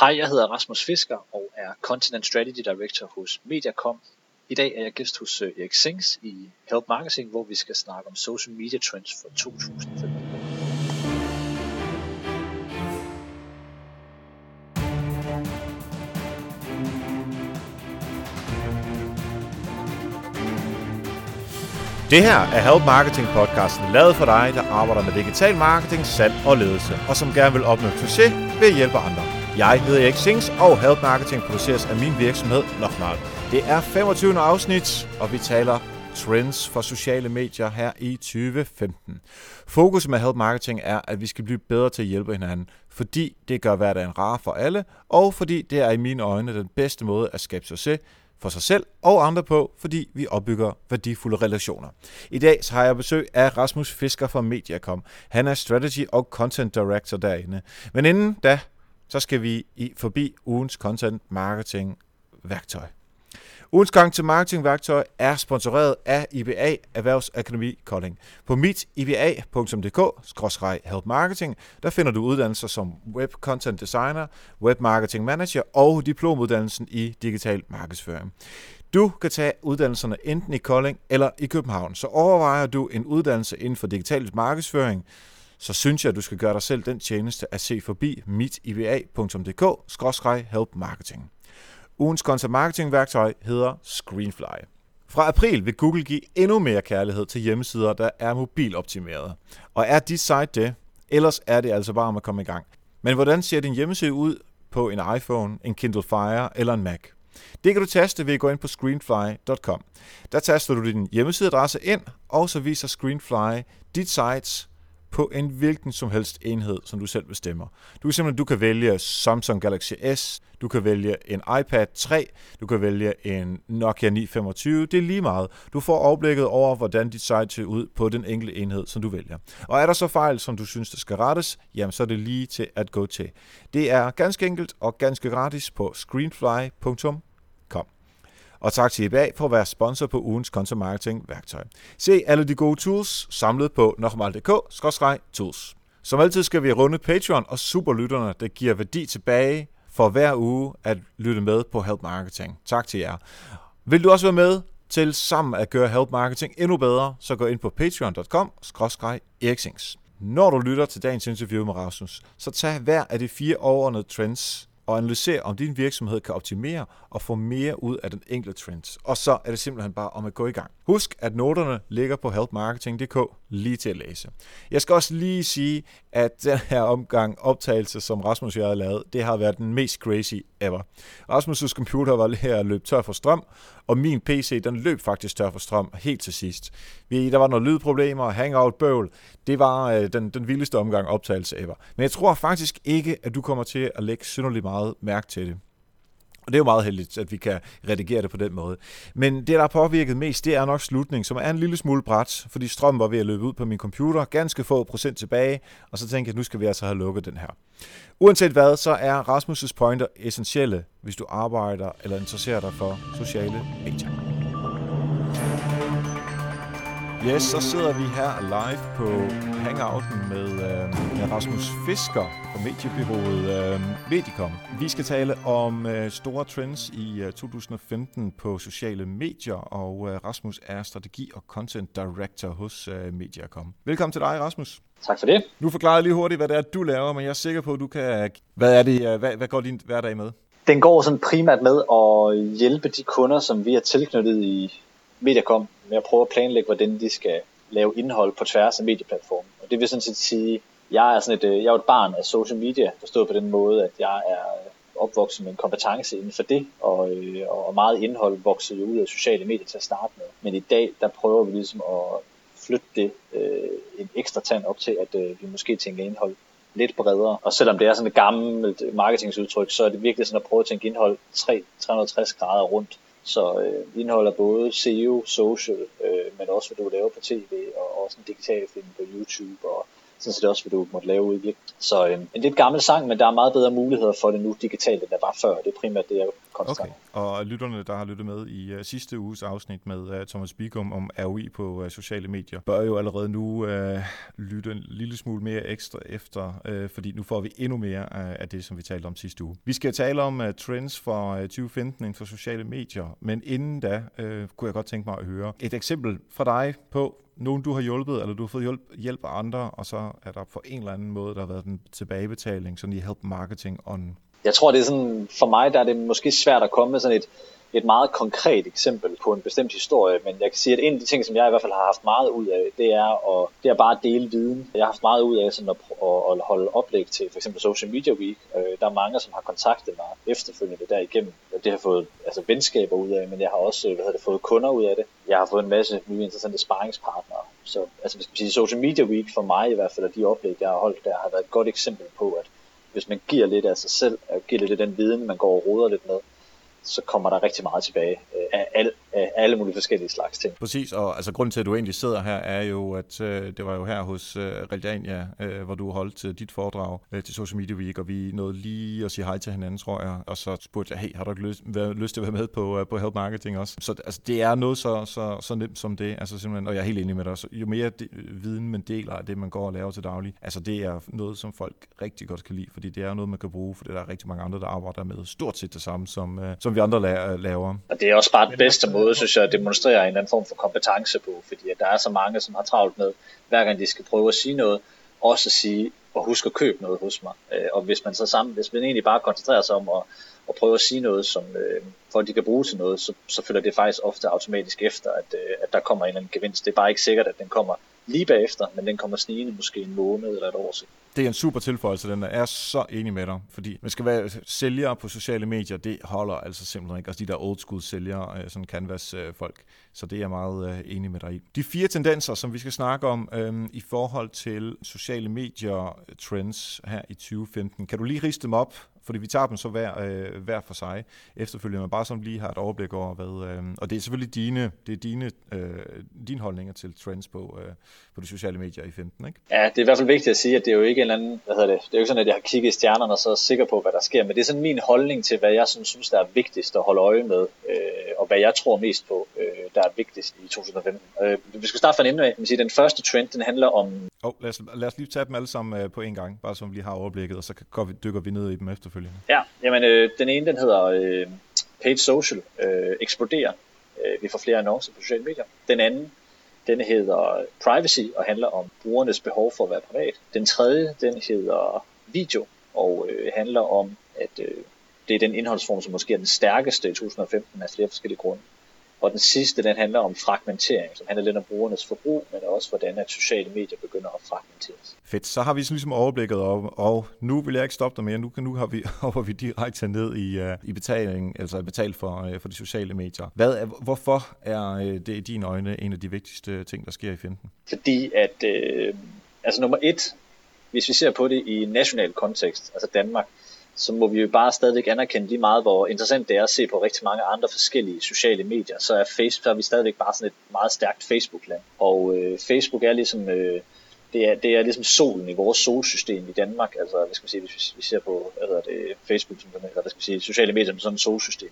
Hej, jeg hedder Rasmus Fisker og er Content Strategy Director hos Mediacom. I dag er jeg gæst hos øh, Erik Sings i Help Marketing, hvor vi skal snakke om social media trends for 2015. Det her er Help Marketing podcasten, lavet for dig, der arbejder med digital marketing, salg og ledelse, og som gerne vil opnå succes ved at hjælpe andre. Jeg hedder Erik Sings, og Help Marketing produceres af min virksomhed Nokmal. Det er 25. afsnit, og vi taler trends for sociale medier her i 2015. Fokus med Help Marketing er, at vi skal blive bedre til at hjælpe hinanden, fordi det gør hverdagen rar for alle, og fordi det er i mine øjne den bedste måde at skabe succes for sig selv og andre på, fordi vi opbygger værdifulde relationer. I dag så har jeg besøg af Rasmus Fisker fra Mediacom. Han er Strategy og Content Director derinde. Men inden da, så skal vi i forbi ugens content marketing værktøj. Ugens gang til marketingværktøj er sponsoreret af IBA Erhvervsakademi Kolding. På mitiba.dk-help marketing, der finder du uddannelser som Web Content Designer, Web Marketing Manager og diplomuddannelsen i digital markedsføring. Du kan tage uddannelserne enten i Kolding eller i København. Så overvejer du en uddannelse inden for digital markedsføring, så synes jeg, at du skal gøre dig selv den tjeneste at se forbi mitiba.dk-help marketing. Ugens content marketing værktøj hedder Screenfly. Fra april vil Google give endnu mere kærlighed til hjemmesider, der er mobiloptimerede. Og er dit site det? Ellers er det altså bare om at komme i gang. Men hvordan ser din hjemmeside ud på en iPhone, en Kindle Fire eller en Mac? Det kan du teste ved at gå ind på screenfly.com. Der taster du din hjemmesideadresse ind, og så viser Screenfly dit sites på en hvilken som helst enhed, som du selv bestemmer. Du kan simpelthen du kan vælge Samsung Galaxy S, du kan vælge en iPad 3, du kan vælge en Nokia 925, det er lige meget. Du får overblikket over, hvordan dit site ser ud på den enkelte enhed, som du vælger. Og er der så fejl, som du synes, der skal rettes, jamen så er det lige til at gå til. Det er ganske enkelt og ganske gratis på screenfly.com. Og tak til IBA for at være sponsor på ugens content marketing værktøj. Se alle de gode tools samlet på nokmal.dk-tools. Som altid skal vi runde Patreon og superlytterne, der giver værdi tilbage for hver uge at lytte med på Help Marketing. Tak til jer. Vil du også være med til sammen at gøre Help Marketing endnu bedre, så gå ind på patreon.com-eriksings. Når du lytter til dagens interview med Rasmus, så tag hver af de fire overordnede trends og analysere, om din virksomhed kan optimere og få mere ud af den enkelte trend. Og så er det simpelthen bare om at gå i gang. Husk, at noterne ligger på helpmarketing.dk lige til at læse. Jeg skal også lige sige, at den her omgang optagelse, som Rasmus og jeg har lavet, det har været den mest crazy ever. Rasmus' computer var lige her løb tør for strøm, og min PC, den løb faktisk tør for strøm helt til sidst. Vi, der var nogle lydproblemer, hangout-bøvl. Det var øh, den, den vildeste omgang optagelse ever. Men jeg tror faktisk ikke, at du kommer til at lægge synderligt meget mærke til det. Og det er jo meget heldigt, at vi kan redigere det på den måde. Men det, der har påvirket mest, det er nok slutningen, som er en lille smule bræt, fordi strømmen var ved at løbe ud på min computer, ganske få procent tilbage, og så tænkte jeg, at nu skal vi altså have lukket den her. Uanset hvad, så er Rasmus' pointer essentielle, hvis du arbejder eller interesserer dig for sociale medier. Yes, så sidder vi her live på Hangouten med, øh, Rasmus Fisker fra mediebyrået øh, Medicom. Vi skal tale om øh, store trends i øh, 2015 på sociale medier, og øh, Rasmus er strategi- og content director hos øh, Mediacom. Velkommen til dig, Rasmus. Tak for det. Nu forklarer jeg lige hurtigt, hvad det er, du laver, men jeg er sikker på, at du kan... Hvad, er det, øh, hvad, hvad går din hverdag med? Den går sådan primært med at hjælpe de kunder, som vi er tilknyttet i Mediacom, med at prøve at planlægge, hvordan de skal lave indhold på tværs af medieplatformen. Og det vil sådan set sige, jeg er sådan et, øh, jeg er et barn af social media, forstået på den måde, at jeg er opvokset med en kompetence inden for det, og, øh, og meget indhold voksede jo ud af sociale medier til at starte med. Men i dag, der prøver vi ligesom at flytte det øh, en ekstra tand op til, at øh, vi måske tænker indhold lidt bredere. Og selvom det er sådan et gammelt marketingsudtryk, så er det virkelig sådan at prøve at tænke indhold 3, 360 grader rundt. Så øh, indeholder både SEO, social, øh, men også hvad du laver på tv, og også en digital film på YouTube, og sådan set også, hvad du måtte lave ude i Så øh, en lidt gammel sang, men der er meget bedre muligheder for det nu digitalt, end der var før. Det er primært det, jeg konstant. Okay. Og lytterne, der har lyttet med i uh, sidste uges afsnit med uh, Thomas Bigum om ROI på uh, sociale medier, bør jo allerede nu uh, lytte en lille smule mere ekstra efter, uh, fordi nu får vi endnu mere uh, af det, som vi talte om sidste uge. Vi skal tale om uh, trends for uh, 2015 inden for sociale medier, men inden da uh, kunne jeg godt tænke mig at høre et eksempel fra dig på, nogen du har hjulpet, eller du har fået hjælp, hjælp af andre, og så er der på en eller anden måde, der har været en tilbagebetaling, sådan i help marketing on jeg tror, det er sådan, for mig der er det måske svært at komme med sådan et, et meget konkret eksempel på en bestemt historie, men jeg kan sige, at en af de ting, som jeg i hvert fald har haft meget ud af, det er, at, det er bare at dele viden. Jeg har haft meget ud af sådan at, at, holde oplæg til for eksempel Social Media Week. Øh, der er mange, som har kontaktet mig efterfølgende derigennem. Det har fået altså, venskaber ud af, men jeg har også hvad det, fået kunder ud af det. Jeg har fået en masse nye interessante sparringspartnere. Så altså, hvis skal sige, Social Media Week for mig i hvert fald, og de oplæg, jeg har holdt der, har været et godt eksempel på, at hvis man giver lidt af sig selv, og giver lidt af den viden, man går og roder lidt med, så kommer der rigtig meget tilbage øh, af, al, af alle mulige forskellige slags ting. Præcis, og altså grunden til, at du egentlig sidder her, er jo, at øh, det var jo her hos øh, Realdania, øh, hvor du holdt øh, dit foredrag øh, til Social Media Week, og vi nåede lige at sige hej til hinanden, tror jeg, og så spurgte jeg, hey, har du ikke lyst, været, lyst til at være med på, øh, på Help Marketing også? Så altså, det er noget så, så, så nemt som det, altså simpelthen, og jeg er helt enig med dig, så jo mere de, øh, viden man deler af det, man går og laver til daglig, altså det er noget, som folk rigtig godt kan lide, fordi det er noget, man kan bruge, for der er rigtig mange andre, der arbejder med stort set det samme, som, øh, som vi andre øh, laver. Og det er også bare den bedste måde, synes jeg, at demonstrere en eller anden form for kompetence på, fordi at der er så mange, som har travlt med, hver gang de skal prøve at sige noget, også at sige, og husk at købe noget hos mig. Øh, og hvis man så sammen, hvis man egentlig bare koncentrerer sig om at, at prøve at sige noget, som, øh, for de kan bruge til noget, så, så følger det faktisk ofte automatisk efter, at, øh, at der kommer en eller anden gevinst. Det er bare ikke sikkert, at den kommer lige bagefter, men den kommer snigende måske en måned eller et år siden. Det er en super tilføjelse, den er så enig med dig, fordi man skal være sælgere på sociale medier, det holder altså simpelthen ikke. Altså de der old school sælgere, øh, sådan canvas-folk. så det er jeg meget øh, enig med dig i. De fire tendenser, som vi skal snakke om øhm, i forhold til sociale medier øh, trends her i 2015, kan du lige riste dem op fordi vi tager dem så hver, øh, hver for sig efterfølgende, men bare som lige har et overblik over, hvad, øh, og det er selvfølgelig dine, det er dine, øh, dine holdninger til trends på, øh, på de sociale medier i 15, ikke? Ja, det er i hvert fald vigtigt at sige, at det er jo ikke eller anden, hvad hedder det, det er jo ikke sådan, at jeg har kigget i stjernerne og så er sikker på, hvad der sker, men det er sådan min holdning til, hvad jeg synes, synes der er vigtigst at holde øje med, øh, og hvad jeg tror mest på, øh, der er vigtigst i 2015. Øh, vi skal starte fra en ende af. Den første trend, den handler om... Oh, lad, os, lad os lige tage dem alle sammen øh, på en gang, bare så vi lige har overblikket, og så kan, dykker vi ned i dem efterfølgende. Ja, jamen øh, den ene, den hedder øh, Paid Social, øh, eksploderer. Øh, vi får flere annoncer på sociale medier. Den anden, denne hedder Privacy og handler om brugernes behov for at være privat. Den tredje, den hedder Video og øh, handler om, at øh, det er den indholdsform, som måske er den stærkeste i 2015 af flere forskellige grunde. Og den sidste, den handler om fragmentering, som handler lidt om brugernes forbrug, men også hvordan at sociale medier begynder at fragmenteres. Fedt, så har vi ligesom overblikket, og, og nu vil jeg ikke stoppe dig mere. Nu, nu har vi, hopper vi direkte ned i, uh, i betaling, altså betalt for, uh, for de sociale medier. Hvad er, hvorfor er uh, det i dine øjne en af de vigtigste ting, der sker i 15? Fordi at, uh, altså nummer et, hvis vi ser på det i national kontekst, altså Danmark, så må vi jo bare stadigvæk anerkende lige meget, hvor interessant det er at se på rigtig mange andre forskellige sociale medier, så er, Facebook, så er vi stadigvæk bare sådan et meget stærkt Facebook-land. Og øh, Facebook er ligesom, øh, det, er, det er ligesom solen i vores solsystem i Danmark, altså hvad skal man sige, hvis vi ser på hvad det, Facebook, som, eller hvad skal man sige, sociale medier som sådan et solsystem.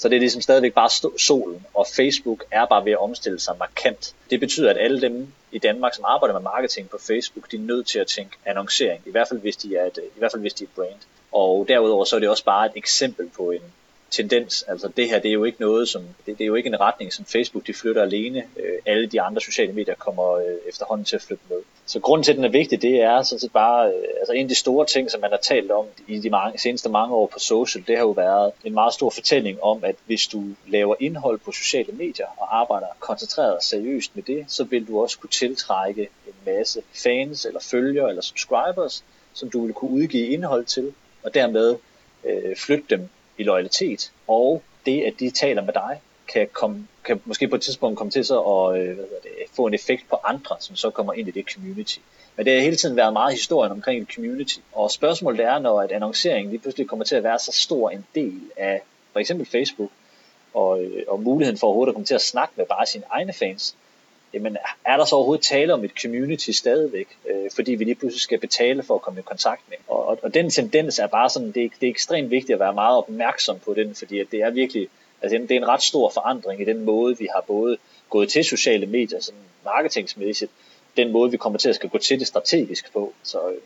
Så det er ligesom stadigvæk bare solen, og Facebook er bare ved at omstille sig markant. Det betyder, at alle dem i Danmark, som arbejder med marketing på Facebook, de er nødt til at tænke annoncering, i hvert fald hvis de er et, i hvert fald hvis de er et brand. Og derudover så er det også bare et eksempel på en tendens. Altså det her, det er jo ikke noget, som, det, det er jo ikke en retning, som Facebook de flytter alene. Øh, alle de andre sociale medier kommer øh, efterhånden til at flytte med. Så grunden til, at den er vigtig, det er sådan set bare, øh, altså en af de store ting, som man har talt om i de mange, seneste mange år på social, det har jo været en meget stor fortælling om, at hvis du laver indhold på sociale medier og arbejder koncentreret og seriøst med det, så vil du også kunne tiltrække en masse fans eller følgere eller subscribers, som du vil kunne udgive indhold til, og dermed øh, flytte dem i loyalitet, og det, at de taler med dig, kan, komme, kan måske på et tidspunkt komme til så at øh, hvad det, få en effekt på andre, som så kommer ind i det community. Men det har hele tiden været meget historien omkring et community. Og spørgsmålet er, når at annonceringen lige pludselig kommer til at være så stor en del af for eksempel Facebook, og, øh, og muligheden for overhovedet at komme til at snakke med bare sine egne fans, jamen er der så overhovedet tale om et community stadigvæk, øh, fordi vi lige pludselig skal betale for at komme i kontakt med. Og, og, og den tendens er bare sådan, det er, det er ekstremt vigtigt at være meget opmærksom på den, fordi at det er virkelig, altså det er en ret stor forandring i den måde, vi har både gået til sociale medier, sådan marketingsmæssigt, den måde, vi kommer til at skal gå til det strategisk på. Så øh,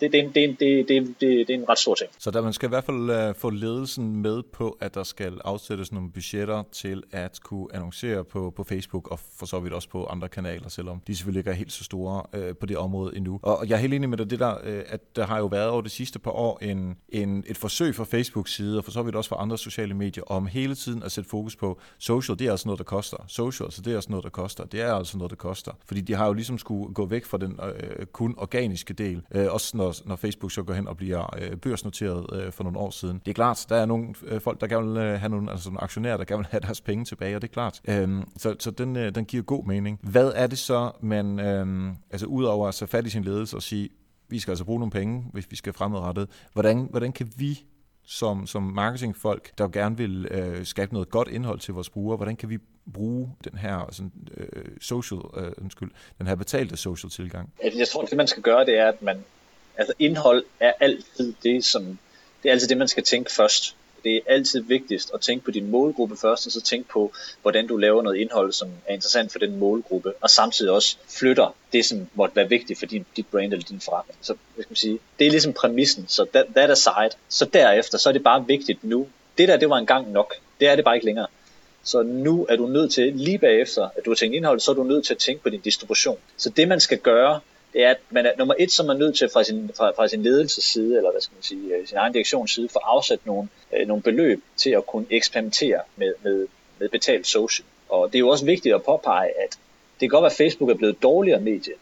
det, det, det, det, det, det, det er en ret stor ting. Så der man skal i hvert fald uh, få ledelsen med på, at der skal afsættes nogle budgetter til at kunne annoncere på, på Facebook og for så vidt også på andre kanaler, selvom de selvfølgelig ikke er helt så store uh, på det område endnu. Og jeg er helt enig med dig, det der, uh, at der har jo været over de sidste par år en, en, et forsøg fra Facebook side, og for så vidt også fra andre sociale medier, om hele tiden at sætte fokus på social, det er altså noget, der koster. Social, altså det er altså noget, der koster. Det er altså noget, der koster. Fordi de har jo ligesom skulle gå væk fra den uh, kun organiske del, uh, også når, når Facebook så går hen og bliver øh, børsnoteret øh, for nogle år siden. Det er klart, der er nogle øh, folk, der gerne vil øh, have nogle, altså nogle aktionærer, der gerne vil have deres penge tilbage, og det er klart. Øhm, så så den, øh, den giver god mening. Hvad er det så, man, øh, altså udover at tage fat i sin ledelse og sige, vi skal altså bruge nogle penge, hvis vi skal fremadrettet, hvordan, hvordan kan vi som, som marketingfolk, der gerne vil øh, skabe noget godt indhold til vores brugere, hvordan kan vi bruge den her sådan, øh, social, øh, undskyld, den her betalte social tilgang? Jeg tror, det man skal gøre, det er, at man, altså indhold er altid det, som, det er altid det, man skal tænke først. Det er altid vigtigst at tænke på din målgruppe først, og så tænke på, hvordan du laver noget indhold, som er interessant for den målgruppe, og samtidig også flytter det, som måtte være vigtigt for din, dit brand eller din forretning. Så hvad skal man sige, det er ligesom præmissen, så that, that aside. Så derefter, så er det bare vigtigt nu. Det der, det var engang nok. Det er det bare ikke længere. Så nu er du nødt til, lige bagefter, at du har tænkt indhold, så er du nødt til at tænke på din distribution. Så det man skal gøre, det er, at man er, nummer et, som er nødt til fra sin, fra, fra sin ledelsesside, eller hvad skal man sige, øh, sin egen direktionsside, for at afsætte nogle, øh, nogle beløb til at kunne eksperimentere med, med, med betalt social. Og det er jo også vigtigt at påpege, at det kan godt være, at Facebook er blevet dårligere medie,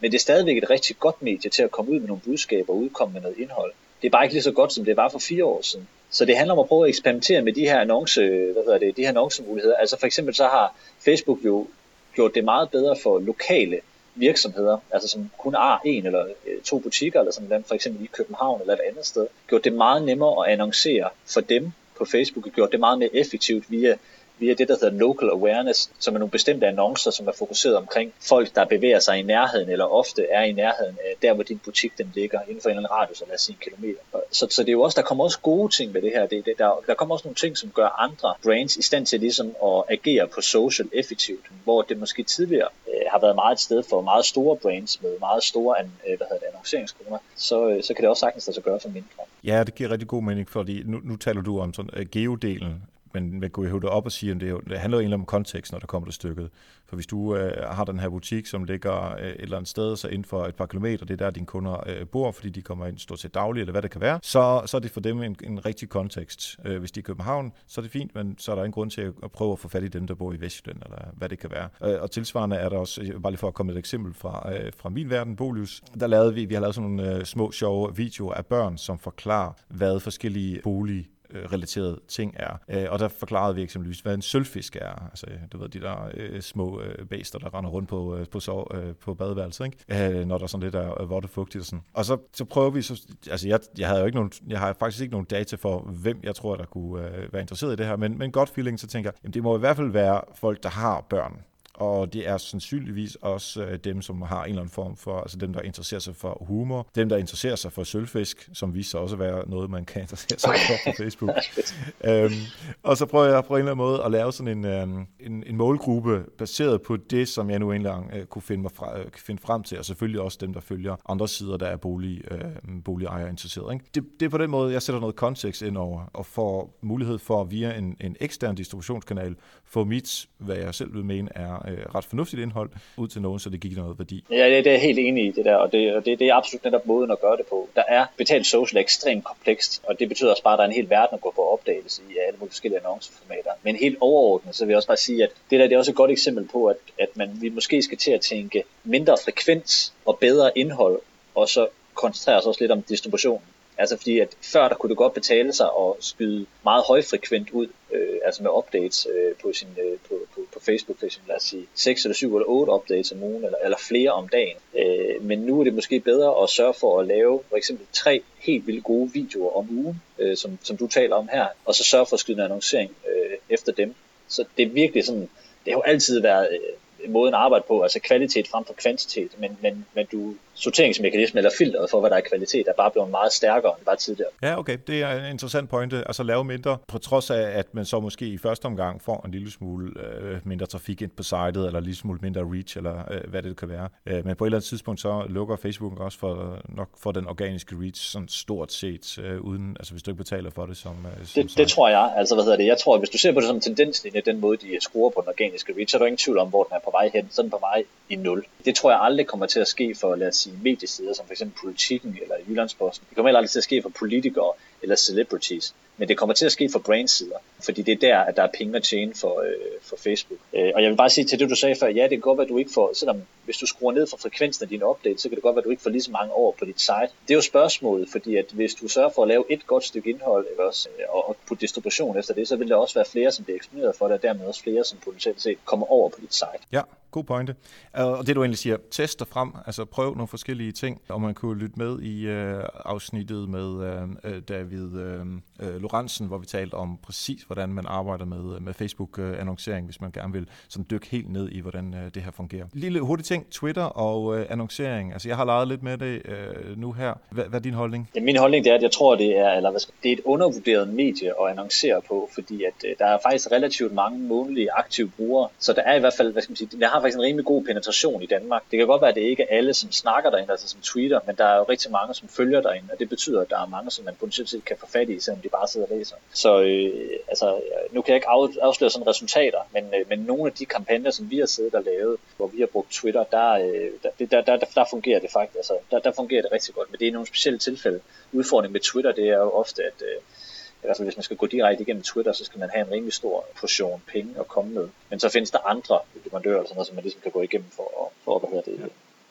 men det er stadigvæk et rigtig godt medie til at komme ud med nogle budskaber og udkomme med noget indhold. Det er bare ikke lige så godt, som det var for fire år siden. Så det handler om at prøve at eksperimentere med de her annonce, hvad hedder det, de her annoncemuligheder. Altså for eksempel så har Facebook jo gjort det meget bedre for lokale virksomheder, altså som kun har en eller øh, to butikker, eller sådan noget, for eksempel i København eller et andet sted, gjort det meget nemmere at annoncere for dem på Facebook, og gjort det meget mere effektivt via via det, der hedder local awareness, som er nogle bestemte annoncer, som er fokuseret omkring folk, der bevæger sig i nærheden, eller ofte er i nærheden af der, hvor din butik den ligger, inden for en eller anden radius, eller lad os sige en kilometer. Så, så det er jo også, der kommer også gode ting med det her. Det, det, der, der kommer også nogle ting, som gør andre brands i stand til ligesom at agere på social effektivt, hvor det måske tidligere øh, har været meget et sted for meget store brands med meget store an, øh, hvad hedder det, annonceringskroner, så, øh, så kan det også sagtens lade sig gøre for mindre. Ja, det giver rigtig god mening, fordi nu, nu taler du om sådan øh, geodelen men man kunne hæve det op og sige, at det, det handler jo egentlig om kontekst, når der kommer til stykket. For hvis du øh, har den her butik, som ligger øh, et eller andet sted, så inden for et par kilometer, det er der, dine kunder øh, bor, fordi de kommer ind stort set dagligt, eller hvad det kan være, så, så er det for dem en, en rigtig kontekst. Øh, hvis de er i København, så er det fint, men så er der ingen grund til at prøve at få fat i dem, der bor i Vestjylland, eller hvad det kan være. Øh, og tilsvarende er der også, øh, bare lige for at komme et eksempel fra, øh, fra min verden, Bolius, der lavede vi, vi har lavet sådan nogle øh, små, sjove videoer af børn, som forklarer, hvad forskellige bolig Øh, relaterede ting er. Øh, og der forklarede vi eksempelvis, hvad en sølvfisk er. Altså, øh, du ved, de der øh, små øh, bæster, der render rundt på, øh, på, sov, øh, på badeværelset, ikke? Øh, når der er sådan lidt af vådt og fugtigt og sådan. Og så, så prøver vi, så, altså jeg, jeg, havde jo ikke nogen, jeg har faktisk ikke nogen data for, hvem jeg tror, der kunne øh, være interesseret i det her, men, men godt feeling, så tænker jeg, jamen, det må i hvert fald være folk, der har børn og det er sandsynligvis også øh, dem, som har en eller anden form for, altså dem, der interesserer sig for humor, dem, der interesserer sig for sølvfisk, som viser sig også at være noget, man kan interessere sig for på Facebook. øhm, og så prøver jeg på en eller anden måde at lave sådan en, øhm, en, en målgruppe baseret på det, som jeg nu engang øh, kunne finde, mig fra, øh, finde frem til, og selvfølgelig også dem, der følger andre sider, der er bolig, øh, boligejere interesseret. Ikke? Det, det er på den måde, jeg sætter noget kontekst ind over, og får mulighed for via en, en ekstern distributionskanal, få mit, hvad jeg selv vil mene er øh, ret fornuftigt indhold ud til nogen, så det gik noget værdi. Ja, det, det er helt enig i det der, og det, og det, det er absolut netop måden at gøre det på. Der er betalt social ekstremt komplekst, og det betyder også bare, at der er en hel verden at gå på opdagelse i alle mulige forskellige annonceformater. Men helt overordnet, så vil jeg også bare sige, at det der det er også et godt eksempel på, at, at man, vi måske skal til at tænke mindre frekvens og bedre indhold, og så koncentrere os også lidt om distributionen. Altså fordi at før der kunne det godt betale sig at skyde meget højfrekvent ud, øh, altså med updates øh, på, sin, øh, på, på, på Facebook for eksempel, lad os sige 6 eller 7 eller 8 updates om ugen, eller, eller flere om dagen. Øh, men nu er det måske bedre at sørge for at lave for eksempel tre helt vildt gode videoer om ugen, øh, som, som du taler om her, og så sørge for at skyde en annoncering øh, efter dem. Så det er virkelig sådan, det har jo altid været øh, måden at arbejde på, altså kvalitet frem for kvantitet, men, men, men du sorteringsmekanisme eller filteret for, hvad der er kvalitet, er bare blevet meget stærkere end bare tidligere. Ja, okay. Det er en interessant pointe. Altså lave mindre, på trods af, at man så måske i første omgang får en lille smule øh, mindre trafik ind på sitet, eller en lille smule mindre reach, eller øh, hvad det kan være. Øh, men på et eller andet tidspunkt, så lukker Facebook også for, nok for den organiske reach, sådan stort set, øh, uden, altså hvis du ikke betaler for det som, øh, som det, det tror jeg. Altså, hvad hedder det? Jeg tror, at hvis du ser på det som tendenslinje, den måde, de skruer på den organiske reach, så er der ingen tvivl om, hvor den er på vej hen. Så er den på vej i nul. Det tror jeg aldrig kommer til at ske for, lad os sige, mediesider, som f.eks. Politikken eller Jyllandsposten. Det kommer heller aldrig til at ske for politikere eller celebrities. Men det kommer til at ske for brandsider, fordi det er der, at der er penge at tjene for, øh, for Facebook. Øh, og jeg vil bare sige til det, du sagde før, ja, det kan godt være, at du ikke får, selvom hvis du skruer ned for frekvensen af dine updates, så kan det godt være, at du ikke får lige så mange over på dit site. Det er jo spørgsmålet, fordi at hvis du sørger for at lave et godt stykke indhold ikke også, øh, og, og putte distribution efter det, så vil der også være flere, som bliver eksponeret for det, og dermed også flere, som potentielt set kommer over på dit site. Ja, god pointe. Øh, og det du egentlig siger, test dig frem, altså prøv nogle forskellige ting, og man kunne lytte med i øh, afsnittet med øh, øh da David øh, øh, Lorentzen, hvor vi talte om præcis, hvordan man arbejder med, øh, med Facebook-annoncering, hvis man gerne vil sådan dykke helt ned i, hvordan øh, det her fungerer. Lille hurtig ting, Twitter og øh, annoncering. Altså jeg har leget lidt med det øh, nu her. Hvad, hvad er din holdning? Ja, min holdning det er, at jeg tror, det er, eller hvad det er et undervurderet medie at annoncere på, fordi at øh, der er faktisk relativt mange månedlige aktive brugere, så der er i hvert fald, hvad skal man sige, der har faktisk en rimelig god penetration i Danmark. Det kan godt være, at det ikke er alle, som snakker derinde, altså som tweeter, men der er jo rigtig mange, som følger derinde, og det betyder, at der er mange, som man potentielt set kan få fat i, selvom de bare sidder og læser. Så øh, altså, øh, nu kan jeg ikke afsløre sådan resultater, men, øh, men nogle af de kampagner, som vi har siddet og lavet, hvor vi har brugt Twitter, der, øh, der, der, der, der fungerer det faktisk. Altså, der, der fungerer det rigtig godt, men det er nogle specielle tilfælde. Udfordringen med Twitter, det er jo ofte, at øh, i hvert fald hvis man skal gå direkte igennem Twitter, så skal man have en rimelig stor portion penge at komme med. Men så findes der andre leverandører, eller sådan noget, som man ligesom kan gå igennem for, at, for hvad hedder det, ja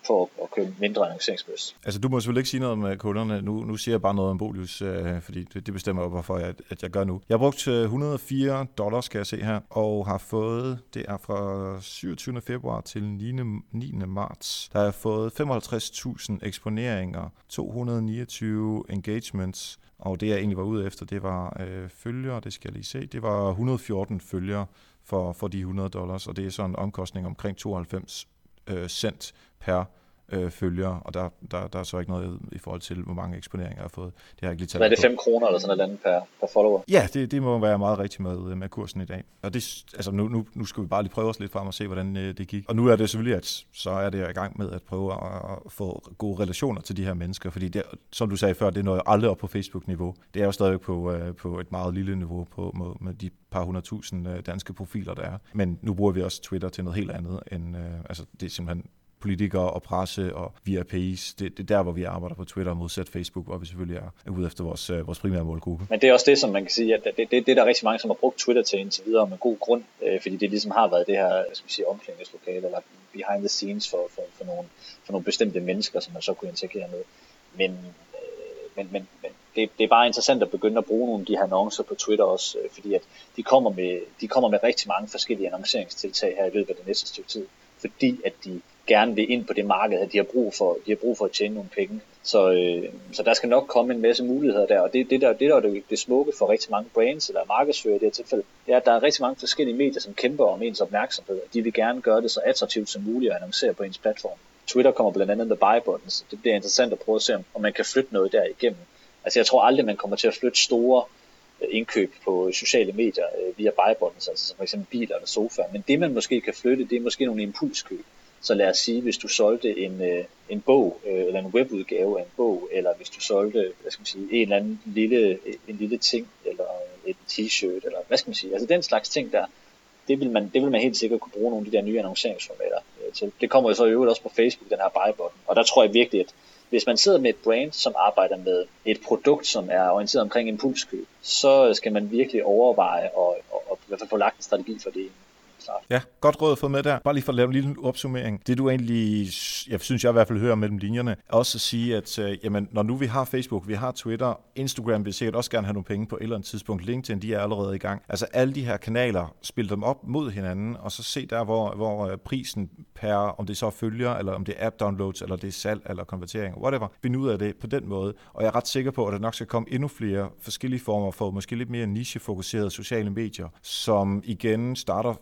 for at købe mindre annonceringsbøs. Altså du må selvfølgelig ikke sige noget om øh, kunderne. Nu, nu siger jeg bare noget om Bolius, øh, fordi det, det bestemmer jo, hvorfor jeg, at jeg gør nu. Jeg har brugt øh, 104 dollars, skal jeg se her, og har fået, det er fra 27. februar til 9. 9. marts, der har jeg fået 55.000 eksponeringer, 229 engagements, og det jeg egentlig var ude efter, det var øh, følgere, det skal jeg lige se, det var 114 følgere for, for de 100 dollars, og det er så en omkostning omkring 92 øh, cent per øh, følgere, og der, der, der er så ikke noget i forhold til, hvor mange eksponeringer jeg har fået. Det har jeg ikke lige taget Hvad er det 5 kroner eller sådan noget per, per follower? Ja, det, det må være meget rigtigt med, med kursen i dag. Og det, altså nu, nu, nu skal vi bare lige prøve os lidt frem og se, hvordan øh, det gik. Og nu er det selvfølgelig, at så er det i gang med at prøve at, at få gode relationer til de her mennesker, fordi det, som du sagde før, det er noget aldrig op på Facebook-niveau. Det er jo stadig på, øh, på et meget lille niveau på, med, med de par hundredtusind øh, danske profiler, der er. Men nu bruger vi også Twitter til noget helt andet, end, øh, altså det er simpelthen politikere og presse og VIPs. Det, det er der, hvor vi arbejder på Twitter modsat Facebook, hvor vi selvfølgelig er ude efter vores, øh, vores primære målgruppe. Men det er også det, som man kan sige, at det, det, det er der rigtig mange, som har brugt Twitter til indtil videre med god grund, øh, fordi det ligesom har været det her, skal vi sige, omklædningslokale eller behind the scenes for, for, for, nogle, for nogle bestemte mennesker, som man så kunne interagere med. Men, øh, men, men, men det, det er bare interessant at begynde at bruge nogle af de her annoncer på Twitter også, øh, fordi at de kommer, med, de kommer med rigtig mange forskellige annonceringstiltag her i løbet af det næste stykke tid, fordi at de gerne vil ind på det marked, at de har brug for, de har brug for at tjene nogle penge. Så, øh, så der skal nok komme en masse muligheder der, og det, det der, det der er det, det smukke for rigtig mange brands eller markedsfører i det her tilfælde, det er, at der er rigtig mange forskellige medier, som kæmper om ens opmærksomhed, og de vil gerne gøre det så attraktivt som muligt at annoncere på ens platform. Twitter kommer blandt andet med buy buttons, det bliver interessant at prøve at se, om man kan flytte noget der igennem. Altså jeg tror aldrig, man kommer til at flytte store øh, indkøb på sociale medier øh, via buy buttons, altså som for eksempel biler eller sofaer. Men det man måske kan flytte, det er måske nogle impulskøb. Så lad os sige, hvis du solgte en, øh, en bog, øh, eller en webudgave af en bog, eller hvis du solgte, hvad skal man sige, en eller anden lille, øh, en lille ting, eller et t-shirt, eller hvad skal man sige, altså den slags ting der, det vil man, det vil man helt sikkert kunne bruge nogle af de der nye annonceringsformater øh, til. Det kommer jo så i øvrigt også på Facebook, den her buy button, og der tror jeg virkelig, at hvis man sidder med et brand, som arbejder med et produkt, som er orienteret omkring impulskøb, så skal man virkelig overveje og, og, og i hvert fald få lagt en strategi for det klart. Ja, godt råd at få med der. Bare lige for at lave en lille opsummering. Det du egentlig, jeg synes jeg i hvert fald hører mellem linjerne, er også at sige, at øh, jamen, når nu vi har Facebook, vi har Twitter, Instagram vil sikkert også gerne have nogle penge på et eller andet tidspunkt. LinkedIn, de er allerede i gang. Altså alle de her kanaler, spil dem op mod hinanden, og så se der, hvor, hvor øh, prisen per, om det så følger, eller om det er app-downloads, eller det er salg, eller konvertering, whatever. Find ud af det på den måde. Og jeg er ret sikker på, at der nok skal komme endnu flere forskellige former for måske lidt mere nichefokuserede sociale medier, som igen starter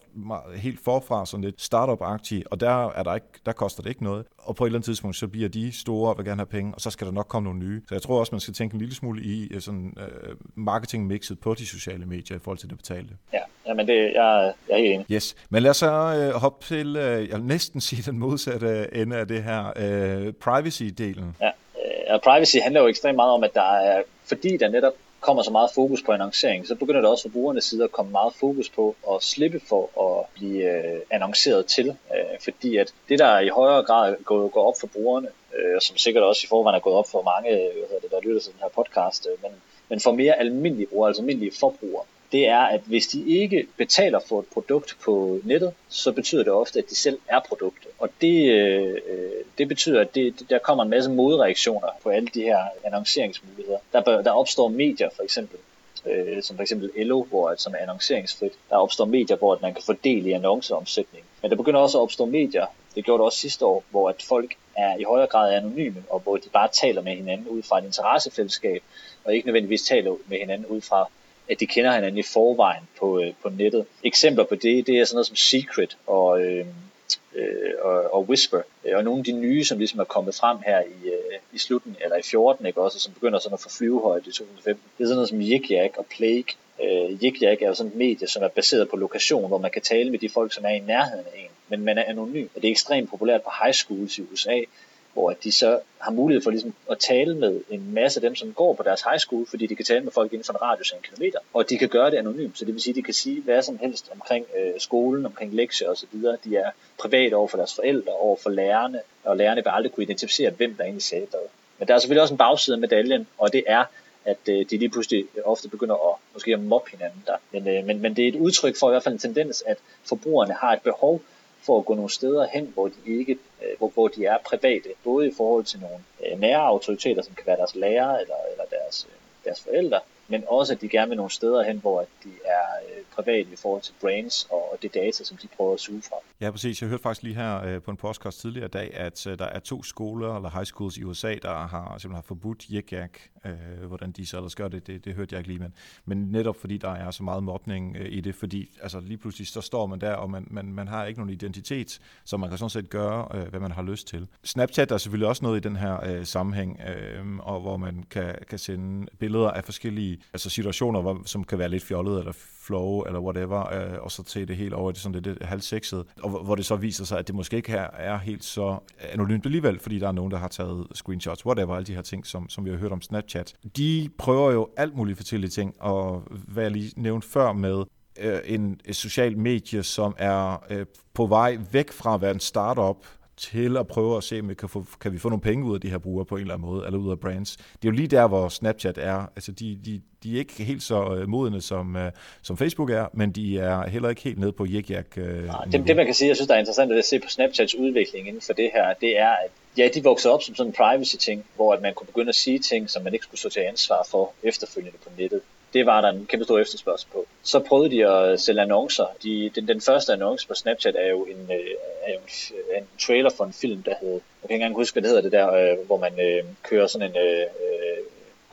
helt forfra, sådan lidt startup-agtige, og der, er der, ikke, der koster det ikke noget. Og på et eller andet tidspunkt, så bliver de store og vil gerne have penge, og så skal der nok komme nogle nye. Så jeg tror også, man skal tænke en lille smule i øh, sådan, uh, marketing-mixet på de sociale medier i forhold til det betalte. Ja, men det, jeg, jeg er helt enig. Yes, men lad os så uh, hoppe til, uh, jeg vil næsten sige den modsatte ende af det her, uh, privacy-delen. Ja, uh, privacy handler jo ekstremt meget om, at der er, fordi der netop kommer så meget fokus på annoncering, så begynder der også fra brugernes side at komme meget fokus på at slippe for at blive øh, annonceret til. Øh, fordi at det, der i højere grad går, går op for brugerne, øh, som sikkert også i forvejen er gået op for mange, øh, hvad hedder det, der lytter til den her podcast, øh, men, men for mere almindelige brugere, altså almindelige forbrugere, det er, at hvis de ikke betaler for et produkt på nettet, så betyder det ofte, at de selv er produktet. Og det, øh, øh det betyder, at det, der kommer en masse modreaktioner på alle de her annonceringsmuligheder. Der, der opstår medier for eksempel, øh, som for eksempel Elo, hvor, som er annonceringsfrit. Der opstår medier, hvor man kan fordele i annonceomsætning. Men der begynder også at opstå medier, det gjorde det også sidste år, hvor at folk er i højere grad anonyme, og hvor de bare taler med hinanden ud fra et interessefællesskab, og ikke nødvendigvis taler med hinanden ud fra at de kender hinanden i forvejen på, øh, på nettet. Eksempler på det, det er sådan noget som Secret og, øh, øh, og, og Whisper, øh, og nogle af de nye, som ligesom er kommet frem her i, øh, i slutten, eller i 14, ikke også, som begynder sådan at få flyvehøjde i 2015. Det er sådan noget som Yik Yak og Plague. Øh, Yik Yak er jo sådan et medie, som er baseret på lokation, hvor man kan tale med de folk, som er i nærheden af en, men man er anonym. Og det er ekstremt populært på high schools i USA, hvor de så har mulighed for ligesom at tale med en masse af dem, som går på deres high school, fordi de kan tale med folk inden for en radius af en kilometer, og de kan gøre det anonymt, så det vil sige, at de kan sige hvad som helst omkring øh, skolen, omkring lektier osv. De er privat over for deres forældre, over for lærerne, og lærerne vil aldrig kunne identificere, hvem der egentlig sagde hvad. Men der er selvfølgelig også en bagside af medaljen, og det er, at øh, de lige pludselig ofte begynder at måske at mobbe hinanden der. Men, øh, men, men det er et udtryk for i hvert fald en tendens, at forbrugerne har et behov for at gå nogle steder hen, hvor de ikke, øh, hvor, hvor de er private, både i forhold til nogle øh, nære autoriteter, som kan være deres lærer eller, eller deres, øh, deres forældre, men også at de gerne vil nogle steder hen, hvor de er private i forhold til brains og det data, som de prøver at suge fra. Ja, præcis. Jeg hørte faktisk lige her på en podcast tidligere i dag, at der er to skoler eller high schools i USA, der har simpelthen har forbudt yik øh, hvordan de så ellers gør det, det, det hørte jeg ikke lige, men, men netop fordi der er så meget mobning øh, i det, fordi altså, lige pludselig så står man der, og man, man, man har ikke nogen identitet, så man kan sådan set gøre, øh, hvad man har lyst til. Snapchat er selvfølgelig også noget i den her øh, sammenhæng, øh, og hvor man kan, kan sende billeder af forskellige altså situationer, hvor, som kan være lidt fjollede eller flow eller whatever, øh, og så til det helt over det sådan lidt, lidt halvsexet, og hvor det så viser sig, at det måske ikke er, er helt så anonymt alligevel, fordi der er nogen, der har taget screenshots, whatever, alle de her ting, som, som vi har hørt om Snapchat. De prøver jo alt muligt forskellige ting, og hvad jeg lige nævnte før med, øh, en et social medie, som er øh, på vej væk fra at være en startup, til at prøve at se, om vi kan, få, kan vi få nogle penge ud af de her brugere på en eller anden måde, eller ud af brands. Det er jo lige der, hvor Snapchat er. Altså, de, de, de er ikke helt så øh, modne, som, uh, som Facebook er, men de er heller ikke helt nede på yik uh, det, det, man kan sige, jeg synes, der er interessant at se på Snapchats udvikling inden for det her, det er, at ja, de voksede op som sådan en privacy-ting, hvor at man kunne begynde at sige ting, som man ikke skulle stå til ansvar for efterfølgende på nettet det var der en kæmpe stor efterspørgsel på. Så prøvede de at sælge annoncer. De, den, den første annonce på Snapchat er jo en, øh, er jo en, en trailer for en film, der hedder, jeg kan ikke engang huske, hvad det hedder det der, øh, hvor man øh, kører sådan en øh, øh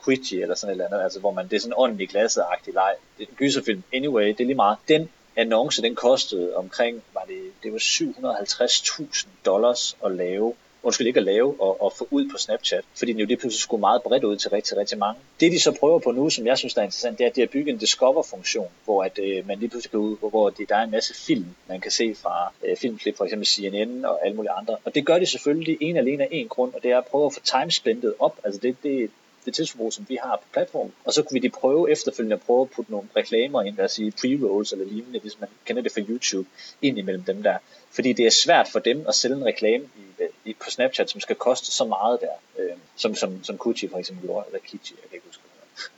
Quickie eller sådan et eller andet, altså hvor man, det er sådan en åndelig glasseagtig leg. Det er en gyserfilm. Anyway, det er lige meget. Den annonce, den kostede omkring, var det, det var 750.000 dollars at lave undskyld ikke at lave og, og få ud på Snapchat, fordi den jo lige pludselig skulle meget bredt ud til rigtig, rigtig mange. Det de så prøver på nu, som jeg synes er interessant, det er, at de har bygget en Discover-funktion, hvor at, øh, man lige pludselig kan ud, hvor, det, der er en masse film, man kan se fra øh, filmklip, for eksempel CNN og alle mulige andre. Og det gør de selvfølgelig en alene af en grund, og det er at prøve at få timespændet op. Altså det, det, det tidsforbrug, som vi har på platformen. Og så kunne vi de prøve efterfølgende at prøve at putte nogle reklamer ind, lad os sige pre-rolls eller lignende, hvis man kender det fra YouTube, ind imellem dem der. Fordi det er svært for dem at sælge en reklame i, øh, i, på Snapchat, som skal koste så meget der, øh, som, som, som Kuchi for eksempel gjorde, eller Kichi, jeg kan ikke huske.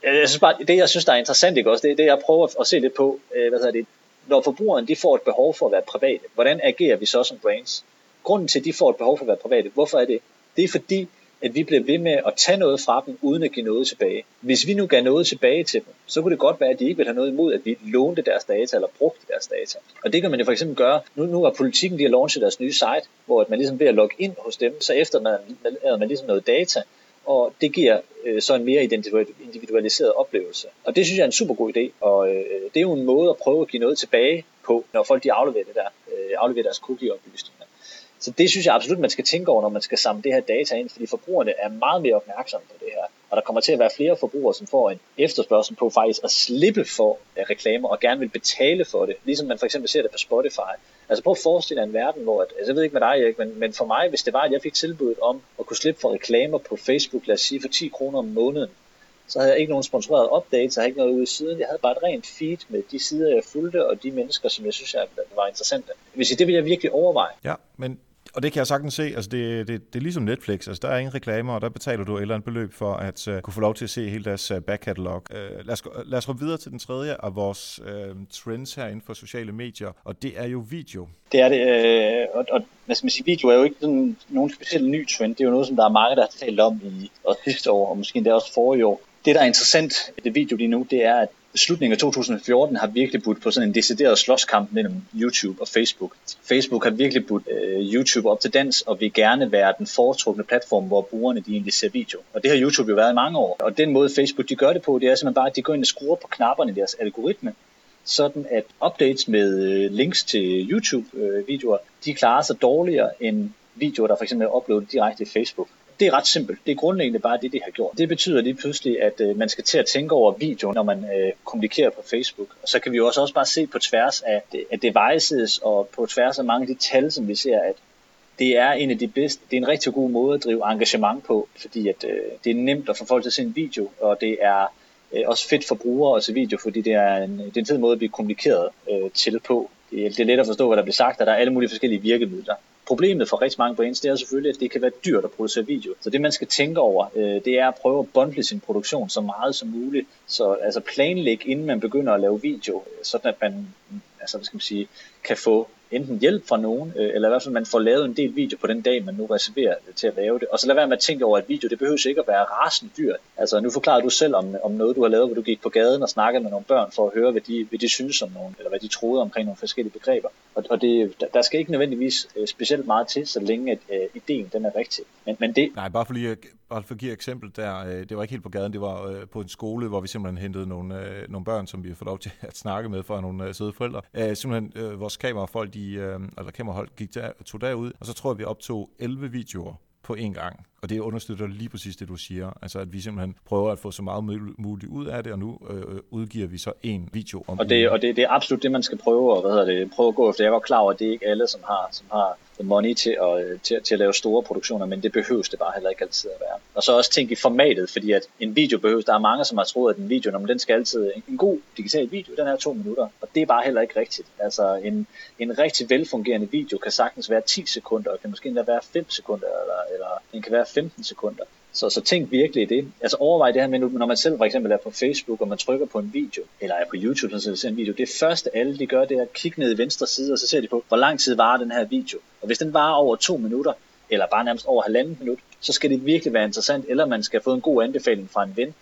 Jeg synes bare, det jeg synes, der er interessant, ikke også, det er det, jeg prøver at se lidt på, øh, hvad hedder det, når forbrugeren de får et behov for at være private, hvordan agerer vi så som brands? Grunden til, at de får et behov for at være private, hvorfor er det? Det er fordi, at vi bliver ved med at tage noget fra dem, uden at give noget tilbage. Hvis vi nu gav noget tilbage til dem, så kunne det godt være, at de ikke ville have noget imod, at vi lånte deres data eller brugte deres data. Og det kan man jo for eksempel gøre. Nu, nu har politikken lige har launchet deres nye site, hvor man ligesom ved at logge ind hos dem, så efter man, man, man ligesom noget data, og det giver øh, så en mere individualiseret oplevelse. Og det synes jeg er en super god idé, og øh, det er jo en måde at prøve at give noget tilbage på, når folk de afleverer, det der, øh, afleverer deres cookie-oplysninger. Så det synes jeg absolut, man skal tænke over, når man skal samle det her data ind, fordi forbrugerne er meget mere opmærksomme på det her. Og der kommer til at være flere forbrugere, som får en efterspørgsel på faktisk at slippe for øh, reklamer og gerne vil betale for det. Ligesom man for eksempel ser det på Spotify. Altså prøv at forestille dig en verden, hvor, at, altså jeg ved ikke med dig Erik, men, men for mig, hvis det var, at jeg fik tilbuddet om at kunne slippe for reklamer på Facebook, lad os sige for 10 kroner om måneden, så havde jeg ikke nogen sponsoreret updates, jeg havde ikke noget ude i siden. Jeg havde bare et rent feed med de sider, jeg fulgte, og de mennesker, som jeg synes, jeg var interessante. Hvis det vil jeg virkelig overveje. Ja, men og det kan jeg sagtens se. Altså det, det, det er ligesom Netflix. Altså der er ingen reklamer, og der betaler du et eller andet beløb for at uh, kunne få lov til at se hele deres øh, uh, backkatalog. Uh, øh, lad, os, lad os gå videre til den tredje af vores uh, trends her inden for sociale medier, og det er jo video. Det er det, øh, og, og hvad skal man sige, video er jo ikke sådan nogen speciel ny trend. Det er jo noget, som der er mange, der har talt om i og sidste år, og måske endda også forrige år. Det, der er interessant ved det video lige nu, det er, at slutningen af 2014 har virkelig budt på sådan en decideret slåskamp mellem YouTube og Facebook. Facebook har virkelig budt øh, YouTube op til dans og vil gerne være den foretrukne platform, hvor brugerne de egentlig ser video. Og det har YouTube jo været i mange år. Og den måde Facebook de gør det på, det er simpelthen bare, at de går ind og skruer på knapperne i deres algoritme, sådan at updates med øh, links til YouTube-videoer, øh, de klarer sig dårligere end videoer, der for eksempel er uploadet direkte i Facebook det er ret simpelt. Det er grundlæggende bare det, de har gjort. Det betyder lige pludselig, at øh, man skal til at tænke over video, når man øh, kommunikerer på Facebook. Og så kan vi jo også, også bare se på tværs af, af devices og på tværs af mange af de tal, som vi ser, at det er en af de bedste, det er en rigtig god måde at drive engagement på, fordi at, øh, det er nemt at få folk til at se en video, og det er øh, også fedt for brugere at se video, fordi det er en, det er en fed måde at blive kommunikeret øh, til på. Det er, det er let at forstå, hvad der bliver sagt, og der er alle mulige forskellige virkemidler. Problemet for rigtig mange brands, det er selvfølgelig, at det kan være dyrt at producere video. Så det man skal tænke over, øh, det er at prøve at bundle sin produktion så meget som muligt. Så altså planlæg, inden man begynder at lave video, øh, sådan at man altså, hvad skal man sige, kan få enten hjælp fra nogen, øh, eller i hvert fald man får lavet en del video på den dag, man nu reserverer til at lave det. Og så lad være med at tænke over, at video, det behøver ikke at være rasende dyrt. Altså nu forklarer du selv om, om noget, du har lavet, hvor du gik på gaden og snakkede med nogle børn for at høre, hvad de, hvad de synes om nogen, eller hvad de troede omkring nogle forskellige begreber. Og, og det, der skal ikke nødvendigvis øh, specielt meget til, så længe at øh, ideen den er rigtig. Men, men det... Nej, bare for lige at, bare for at give et eksempel der, øh, det var ikke helt på gaden, det var øh, på en skole, hvor vi simpelthen hentede nogle, øh, nogle børn, som vi har fået lov til at snakke med fra nogle øh, søde forældre. Øh, simpelthen øh, vores kamerafolk, de, øh, eller kamerahold gik der, tog derud, og så tror jeg, vi optog 11 videoer på én gang. Og det understøtter lige præcis det, du siger. Altså, at vi simpelthen prøver at få så meget muligt ud af det, og nu øh, udgiver vi så en video om Og det, og det, det er absolut det, man skal prøve, og hvad hedder det, prøve at gå efter. Jeg var klar over, at det er ikke alle, som har, som har the money til at, til, til at lave store produktioner, men det behøves det bare heller ikke altid at være. Og så også tænke i formatet, fordi at en video behøves, der er mange, som har troet, at en video, når den skal altid, en god digital video, den er to minutter, og det er bare heller ikke rigtigt. Altså en, en rigtig velfungerende video kan sagtens være 10 sekunder, og kan måske endda være 5 sekunder, eller, eller den kan være 15 sekunder. Så, så tænk virkelig det. Altså overvej det her med, når man selv for eksempel er på Facebook, og man trykker på en video, eller er på YouTube, så ser en video. Det første alle de gør, det er at kigge ned i venstre side, og så ser de på, hvor lang tid varer den her video. Og hvis den varer over to minutter, eller bare nærmest over halvanden minut, så skal det virkelig være interessant, eller man skal få en god anbefaling fra en ven,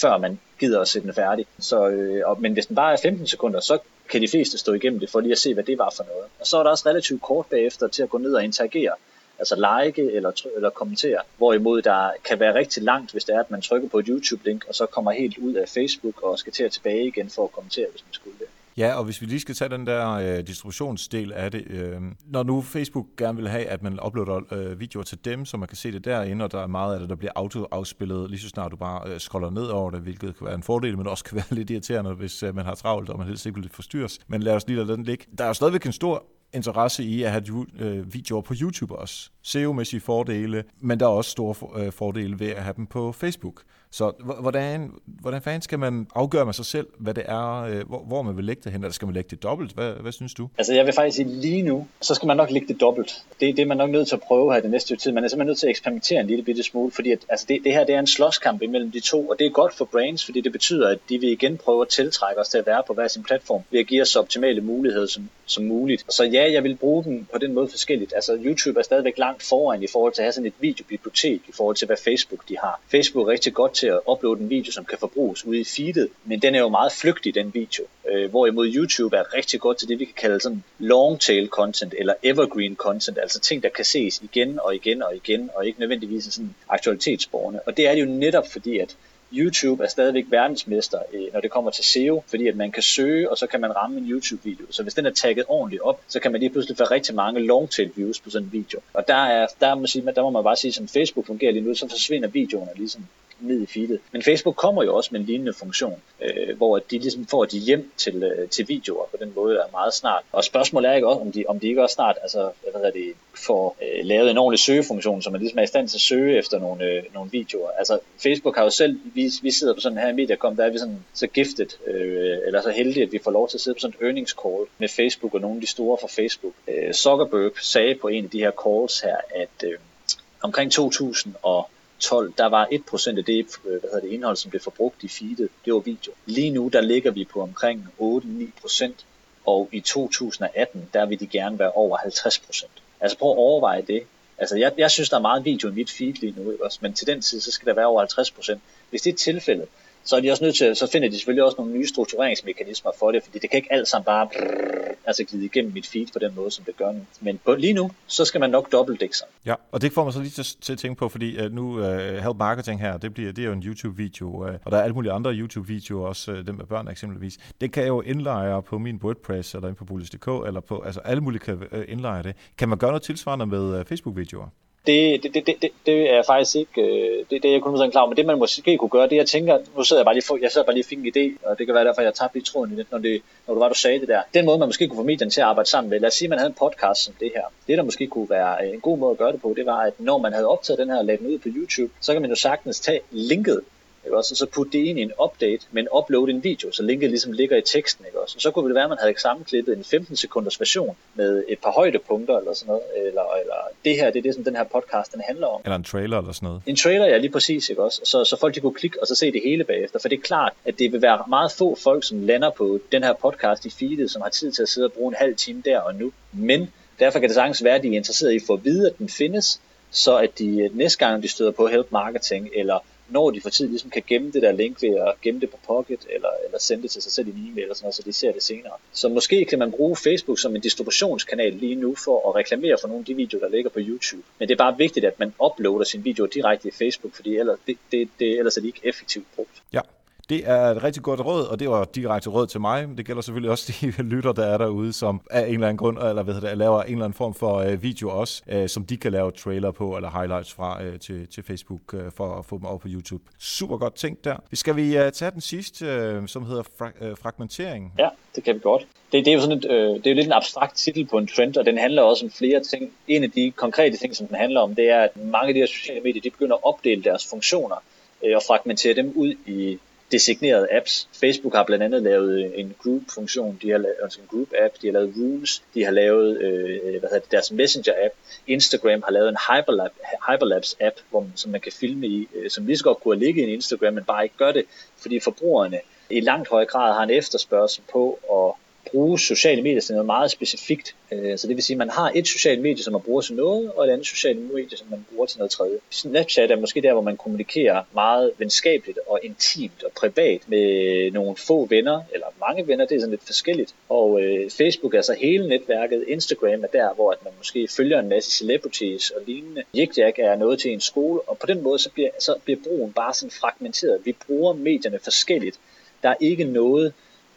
før man gider at sætte den færdig. Så, øh, og, men hvis den bare er 15 sekunder, så kan de fleste stå igennem det, for lige at se, hvad det var for noget. Og så er der også relativt kort bagefter til at gå ned og interagere altså like eller, eller kommentere. Hvorimod der kan være rigtig langt, hvis det er, at man trykker på et YouTube-link, og så kommer helt ud af Facebook og skal til at tilbage igen for at kommentere, hvis man skulle det. Ja, og hvis vi lige skal tage den der øh, distributionsdel af det. Øh, når nu Facebook gerne vil have, at man uploader øh, videoer til dem, så man kan se det derinde, og der er meget af det, der bliver autoafspillet, lige så snart du bare øh, scroller ned over det, hvilket kan være en fordel, men også kan være lidt irriterende, hvis øh, man har travlt, og man helst ikke vil forstyrres. Men lad os lige lade den ligge. Der er jo stadigvæk en stor interesse i at have øh, videoer på YouTube også. SEO-mæssige fordele, men der er også store øh, fordele ved at have dem på Facebook. Så hvordan, hvordan fanden skal man afgøre med sig selv, hvad det er, øh, hvor, hvor man vil lægge det hen, eller skal man lægge det dobbelt? Hvad, hvad synes du? Altså jeg vil faktisk sige lige nu, så skal man nok lægge det dobbelt. Det, det er man nok nødt til at prøve her det næste tid. Man er simpelthen nødt til at eksperimentere en lille bitte smule, fordi at, altså det, det her det er en slåskamp imellem de to, og det er godt for brands, fordi det betyder, at de vil igen prøve at tiltrække os til at være på hver sin platform, ved at give os så optimale muligheder som, som muligt. Så ja, jeg vil bruge den på den måde forskelligt. Altså YouTube er stadigvæk langt foran i forhold til at have sådan et videobibliotek i forhold til, hvad Facebook de har. Facebook er rigtig godt til til at uploade en video, som kan forbruges ude i feedet, men den er jo meget flygtig, den video. Øh, hvorimod YouTube er rigtig godt til det, vi kan kalde sådan long tail content, eller evergreen content, altså ting, der kan ses igen og igen og igen, og ikke nødvendigvis sådan aktualitetsborgerne. Og det er det jo netop fordi, at YouTube er stadigvæk verdensmester, øh, når det kommer til SEO, fordi at man kan søge, og så kan man ramme en YouTube-video. Så hvis den er tagget ordentligt op, så kan man lige pludselig få rigtig mange long-tail views på sådan en video. Og der, er, der, må, sige, der må man bare sige, som Facebook fungerer lige nu, så forsvinder videoerne ligesom ned i feedet. Men Facebook kommer jo også med en lignende funktion, øh, hvor de ligesom får de hjem til, øh, til videoer på den måde er meget snart. Og spørgsmålet er ikke også, om de, om de ikke også snart altså, hvad hedder det, får øh, lavet en ordentlig søgefunktion, så man ligesom er i stand til at søge efter nogle, øh, nogle videoer. Altså Facebook har jo selv, vi, vi sidder på sådan her i Mediacom, der er vi sådan så giftet, øh, eller så heldige, at vi får lov til at sidde på sådan et earnings call med Facebook og nogle af de store fra Facebook. Øh, Zuckerberg sagde på en af de her calls her, at øh, omkring 2000 og 12, der var 1% af det, øh, hvad hedder det indhold, som blev forbrugt i feedet, det var video. Lige nu, der ligger vi på omkring 8-9%, og i 2018, der vil de gerne være over 50%. Altså prøv at overveje det. Altså jeg, jeg synes, der er meget video i mit feed lige nu, også? men til den tid, så skal der være over 50%. Hvis det er tilfældet, så er de også nødt til, så finder de selvfølgelig også nogle nye struktureringsmekanismer for det, fordi det kan ikke alt sammen bare brrr, altså glide igennem mit feed på den måde, som det gør nu. Men på, lige nu, så skal man nok dobbeltdække sig. Ja, og det får mig så lige til, til at tænke på, fordi uh, nu uh, Help Marketing her, det, bliver, det er jo en YouTube-video, uh, og der er alle mulige andre YouTube-videoer, også uh, dem med børn eksempelvis. Det kan jeg jo indlejre på min WordPress, eller ind på Bullis.dk, eller på, altså alle mulige kan indlejre det. Kan man gøre noget tilsvarende med uh, Facebook-videoer? Det, det, det, det, det er faktisk ikke, øh, det, det er jeg kun klar men det man måske kunne gøre, det jeg tænker, nu sidder jeg bare lige, for, jeg sidder bare lige og fik en idé, og det kan være derfor, jeg tabte lige tråden i det, når, det, når du var, du sagde det der. Den måde, man måske kunne få medierne til at arbejde sammen med, lad os sige, at man havde en podcast som det her. Det, der måske kunne være øh, en god måde at gøre det på, det var, at når man havde optaget den her og lagt den ud på YouTube, så kan man jo sagtens tage linket ikke også? Og så putte det ind i en update, men uploade en video, så linket ligesom ligger i teksten, ikke også? Og så kunne det være, at man havde sammenklippet en 15 sekunders version med et par højdepunkter eller sådan noget, eller, eller det her, det er det, som den her podcast den handler om. Eller en trailer eller sådan noget. En trailer, ja, lige præcis, ikke også? Så, så folk de kunne klikke og så se det hele bagefter, for det er klart, at det vil være meget få folk, som lander på den her podcast i feedet, som har tid til at sidde og bruge en halv time der og nu. Men derfor kan det sagtens være, at de er interesseret i at få at vide, at den findes, så at de næste gang, de støder på help marketing, eller når de for tid ligesom kan gemme det der link ved at gemme det på Pocket, eller, eller sende det til sig selv i en e-mail, eller sådan noget, så de ser det senere. Så måske kan man bruge Facebook som en distributionskanal lige nu for at reklamere for nogle af de videoer, der ligger på YouTube. Men det er bare vigtigt, at man uploader sin video direkte i Facebook, fordi ellers, det, det, det, ellers er det ikke effektivt brugt. Ja, det er et rigtig godt råd, og det var direkte råd til mig. Det gælder selvfølgelig også de lytter, der er derude, som af en eller anden grund, eller hvad det, laver en eller anden form for øh, video også, øh, som de kan lave trailer på, eller highlights fra øh, til, til Facebook, for at få dem op på YouTube. Super godt tænkt der. Skal vi tage den sidste, som hedder fra, øh, fragmentering? Ja, det kan vi godt. Det, det, er jo sådan et, øh, det er jo lidt en abstrakt titel på en trend, og den handler også om flere ting. En af de konkrete ting, som den handler om, det er, at mange af de her sociale medier, de begynder at opdele deres funktioner øh, og fragmentere dem ud i designerede apps. Facebook har blandt andet lavet en group-funktion, de har lavet altså en group-app, de har lavet Rooms, de har lavet øh, hvad hedder det, deres Messenger-app. Instagram har lavet en Hyperlap, Hyperlapse-app, hvor man, som man kan filme i, øh, som lige så godt kunne ligge i en Instagram, men bare ikke gør det, fordi forbrugerne i langt høj grad har en efterspørgsel på at bruge sociale medier til noget meget specifikt. Øh, så det vil sige, at man har et socialt medie, som man bruger til noget, og et andet socialt medie, som man bruger til noget tredje. Snapchat er måske der, hvor man kommunikerer meget venskabeligt og intimt og privat med nogle få venner, eller mange venner, det er sådan lidt forskelligt. Og øh, Facebook er så hele netværket. Instagram er der, hvor at man måske følger en masse celebrities og lignende. Yikyak er noget til en skole, og på den måde så bliver, så bliver brugen bare sådan fragmenteret. Vi bruger medierne forskelligt. Der er ikke noget,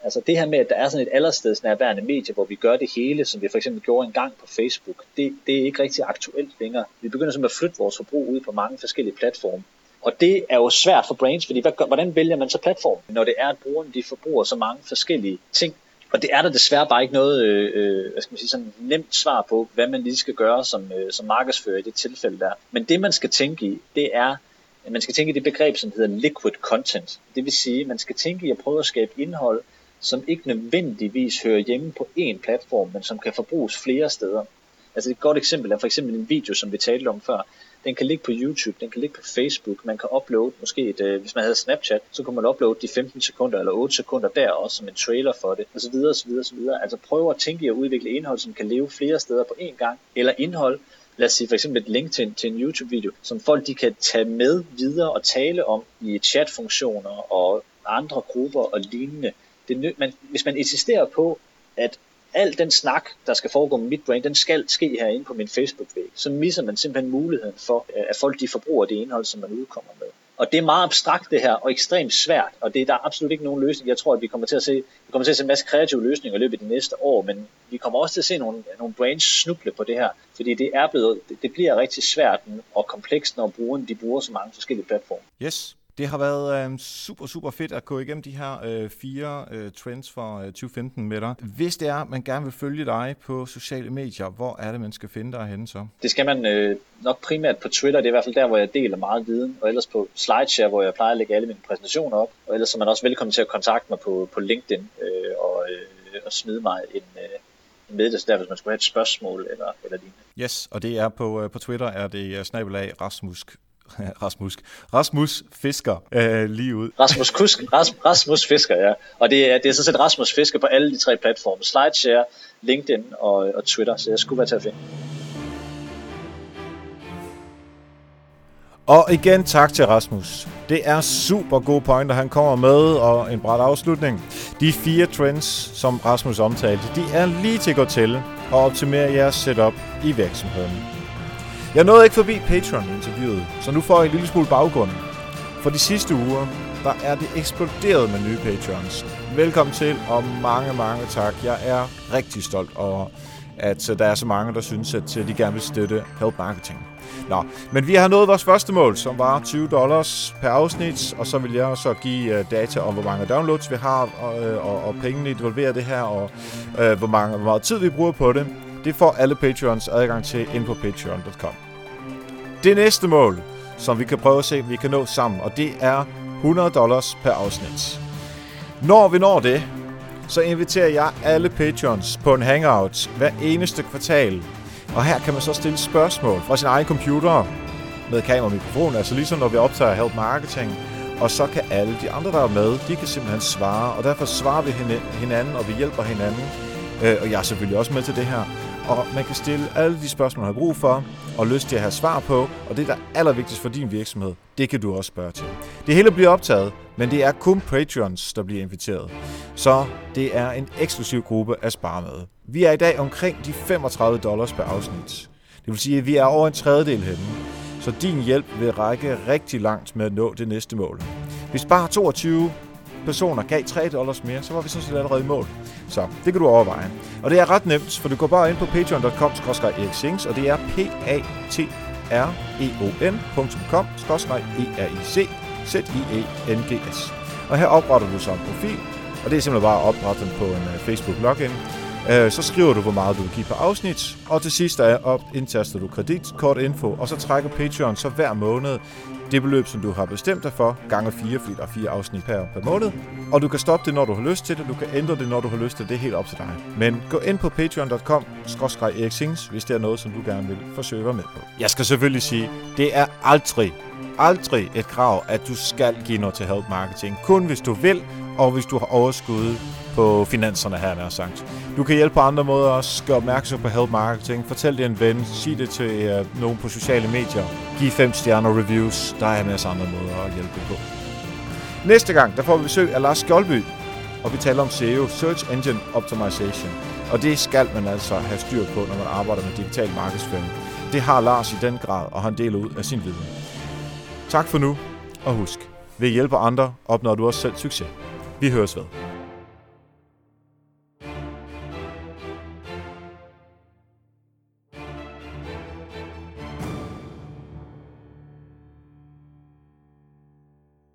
Altså det her med, at der er sådan et allerstedsnærværende medie, hvor vi gør det hele, som vi for eksempel gjorde engang på Facebook, det, det er ikke rigtig aktuelt længere. Vi begynder simpelthen at flytte vores forbrug ud på mange forskellige platforme. Og det er jo svært for brains, fordi hvad, hvordan vælger man så platform, når det er, at brugerne de forbruger så mange forskellige ting? Og det er der desværre bare ikke noget øh, øh, hvad skal man sige, sådan nemt svar på, hvad man lige skal gøre som, øh, som markedsfører i det tilfælde der. Men det man skal tænke i, det er, at man skal tænke i det begreb, som hedder liquid content. Det vil sige, at man skal tænke i at prøve at skabe indhold, som ikke nødvendigvis hører hjemme på én platform, men som kan forbruges flere steder. Altså et godt eksempel er for eksempel en video, som vi talte om før. Den kan ligge på YouTube, den kan ligge på Facebook, man kan uploade, måske et, øh, hvis man havde Snapchat, så kunne man uploade de 15 sekunder eller 8 sekunder der også som en trailer for det, og så videre, så videre. Altså prøv at tænke i at udvikle indhold, som kan leve flere steder på én gang, eller indhold, lad os sige for eksempel et link til, til en YouTube-video, som folk de kan tage med videre og tale om i chatfunktioner og andre grupper og lignende. Det, man, hvis man insisterer på, at al den snak, der skal foregå med mit brain, den skal ske herinde på min Facebook-væg, så misser man simpelthen muligheden for, øh, at folk de forbruger det indhold, som man udkommer med. Og det er meget abstrakt det her, og ekstremt svært, og det er der absolut ikke nogen løsning. Jeg tror, at vi kommer til at se, vi kommer til at se en masse kreative løsninger i løbet af de næste år, men vi kommer også til at se nogle, nogle brains snuble på det her, fordi det er blevet, det, det bliver rigtig svært og komplekst, når brugerne de bruger så mange forskellige platforme. Yes, det har været øh, super, super fedt at gå igennem de her øh, fire øh, trends for øh, 2015 med dig. Hvis det er, man gerne vil følge dig på sociale medier, hvor er det, man skal finde dig henne så? Det skal man øh, nok primært på Twitter. Det er i hvert fald der, hvor jeg deler meget viden. Og ellers på SlideShare, hvor jeg plejer at lægge alle mine præsentationer op. Og ellers er man også velkommen til at kontakte mig på, på LinkedIn øh, og, øh, og smide mig en... Øh, med det der, hvis man skulle have et spørgsmål eller, eller lignende. Yes, og det er på, øh, på Twitter, er det snabelag Rasmusk Rasmus, Rasmus Fisker øh, lige ud. Rasmus Kusk, Ras, Rasmus Fisker, ja. Og det er, det er sådan set Rasmus Fisker på alle de tre platforme. SlideShare, LinkedIn og, og Twitter, så jeg skulle være til at finde. Og igen tak til Rasmus. Det er super gode pointer, han kommer med, og en bræt afslutning. De fire trends, som Rasmus omtalte, de er lige til at gå til og optimere jeres setup i virksomheden. Jeg nåede ikke forbi Patreon-interviewet, så nu får jeg en lille smule baggrund. For de sidste uger, der er det eksploderet med nye Patreons. Velkommen til, og mange, mange tak. Jeg er rigtig stolt over, at der er så mange, der synes, at de gerne vil støtte Help Marketing. Nå, men vi har nået vores første mål, som var 20 dollars per afsnit, og så vil jeg så give uh, data om, hvor mange downloads vi har, og, øh, og, og pengene involverer det her, og uh, hvor, mange, hvor meget tid vi bruger på det. Det får alle Patreons adgang til ind på patreon.com. Det næste mål, som vi kan prøve at se, om vi kan nå sammen, og det er 100 dollars per afsnit. Når vi når det, så inviterer jeg alle patrons på en hangout hver eneste kvartal. Og her kan man så stille spørgsmål fra sin egen computer med kamera og mikrofon, altså ligesom når vi optager Help Marketing. Og så kan alle de andre, der er med, de kan simpelthen svare, og derfor svarer vi hinanden, og vi hjælper hinanden. Øh, og jeg er selvfølgelig også med til det her og man kan stille alle de spørgsmål, man har brug for, og lyst til at have svar på, og det, der er allervigtigst for din virksomhed, det kan du også spørge til. Det hele bliver optaget, men det er kun Patreons, der bliver inviteret. Så det er en eksklusiv gruppe at spare med. Vi er i dag omkring de 35 dollars per afsnit. Det vil sige, at vi er over en tredjedel henne. Så din hjælp vil række rigtig langt med at nå det næste mål. Hvis bare 22 personer gav 3 dollars mere, så var vi sådan set allerede i mål. Så det kan du overveje. Og det er ret nemt, for du går bare ind på patreon.com eriksings, og det er p a t r e o ncom eric z i e n g s Og her opretter du så en profil, og det er simpelthen bare at oprette den på en øh, Facebook login. Øh, så skriver du, hvor meget du vil give på afsnit, og til sidst er op, indtaster du kreditkortinfo, og så trækker Patreon så hver måned det beløb, som du har bestemt dig for, gange 4, fordi der er fire afsnit per, per måned. Og du kan stoppe det, når du har lyst til det. Du kan ændre det, når du har lyst til det. Det er helt op til dig. Men gå ind på patreon.com, eriksings, hvis det er noget, som du gerne vil forsøge at være med på. Jeg skal selvfølgelig sige, det er aldrig, aldrig et krav, at du skal give noget til help marketing. Kun hvis du vil, og hvis du har overskud på finanserne her, nær sagt. Du kan hjælpe på andre måder også. Gør opmærksom på help marketing. Fortæl det en ven. Sig det til uh, nogen på sociale medier. Giv fem stjerner reviews. Der er en masse andre måder at hjælpe på. Næste gang, der får vi besøg af Lars Skjoldby, og vi taler om SEO, Search Engine Optimization. Og det skal man altså have styr på, når man arbejder med digital markedsføring. Det har Lars i den grad, og han deler ud af sin viden. Tak for nu, og husk, ved at hjælpe andre opnår du også selv succes. Vi høres ved.